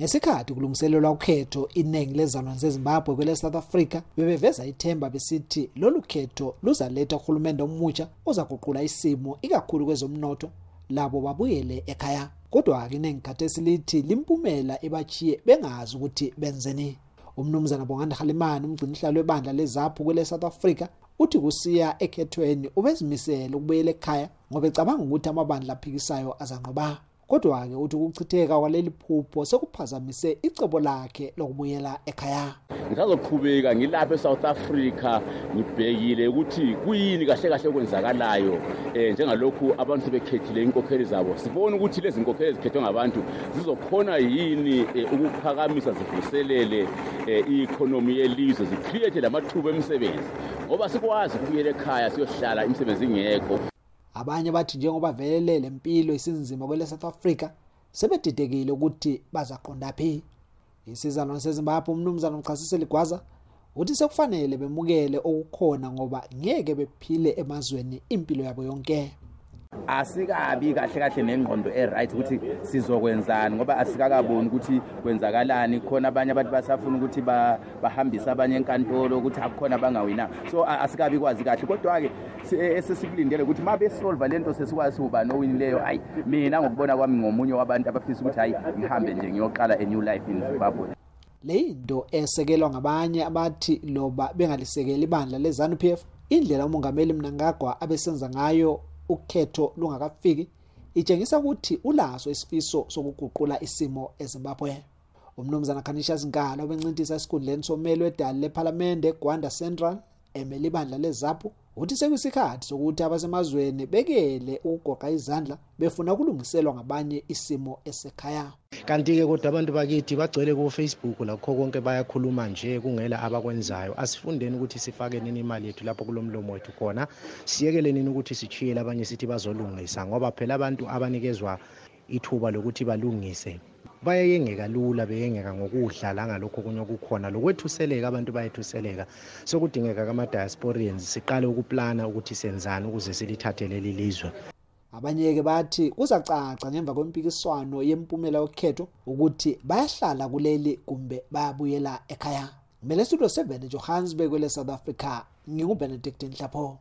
ngesikhathi kulungiselelwa ukhetho iningi lezalwane zezimbabwe kwele south africa bebeveza ithemba besithi lolu khetho luzaletha uhulumende omutsha ozaguqula isimo ikakhulu kwezomnotho labo babuyele ekhaya. Kodwa-ke iningi khathesi lithi limpumela ebachiye bengazi ukuthi benzeni. Umnumzana bonganda halimani umgcinihlalo webandla lezaphu kwele south africa uthi kusiya ekhethweni ubezimisele ukubuyela ekhaya ngoba ecabanga ukuthi amabandla aphikisayo azanqoba kodwa-ke uthi ukuchitheka kwaleli phupho sekuphazamise icebo lakhe lokubuyela ekhaya. Ngisazoqhubeka ngilapha eSouth Africa ngibhekile ukuthi kuyini kahle kahle okwenzakalayo eh njengalokhu abantu sebekhethile inkokheli zabo. Sibona ukuthi lezi nkokheli ezikhethwe ngabantu zizokhona yini eh, ukuphakamisa zivuselele eh, i-economy yelizwe zicreate lamathuba emisebenzi? Ngoba sikwazi ukubuyela ekhaya siyohlala imisebenzi ingekho. Abanye bathi njengoba vele lempilo isinzima kwele South Africa sebedidekile ukuthi bazaqonda phi. Isizalwane sezimbabwe umnumzana umchasiseli gwaza uthi sekufanele bemukele okukhona ngoba ngeke bephile emazweni impilo yabo yonke. Asikabi kahle kahle nengqondo e-right ukuthi sizokwenzani ngoba asikakaboni ukuthi kwenzakalani. Khona abanye abantu basafuna ukuthi bahambise abanye enkantolo ukuthi akukhona abangawinanga so asikabi kwazi kahle. Kodwa-ke esesikulindele ukuthi ma besolva le nto sesikwazi uba nowinileyo hayi mina ngokubona kwami ngomunye wabantu abafisa ukuthi hayi ngihambe nje ngiyoqala a new life in zimbabwe leyinto esekelwa ngabanye abathi loba bengalisekeli ibandla leZANU-PF indlela umongameli Mnangagwa abesenza ngayo ukhetho lungakafiki itshengisa ukuthi ulaso isifiso sokuguqula isimo eZimbabwe. Umnumzana Khanisha Zingalo obencintisa esikhundleni sommeli wedali lephalamende eGwanda Central emele ibandla leZAPHU uthi sekuyisikhathi sokuthi abasemazweni bekele ukugoqa izandla befuna ukulungiselwa ngabanye isimo esekhaya. Kanti-ke kodwa abantu bakithi bagcwele ku-facebook lakho konke bayakhuluma nje kungela abakwenzayo. Asifundeni ukuthi sifake nini imali yethu lapho kulo mlomo wethu khona. Siyekele nini ukuthi sichiyele abanye sithi bazolungisa ngoba phela abantu abanikezwa ithuba lokuthi balungise. Bayayengeka lula beyengeka ngokudla la ngalokho okunye okukhona. Lokwethuseleka abantu bayethuseleka. Sokudingeka kama-diasporians siqale ukuplana ukuthi senzani ukuze silithathe leli lizwe. Abanye-ke bathi kuzacaca ngemva kwempikiswano yempumela yokhetho ukuthi bayahlala kuleli kumbe bayabuyela ekhaya. Ngimele studio 7 johannesburg kwele south africa. Ngingubenedict nhlapho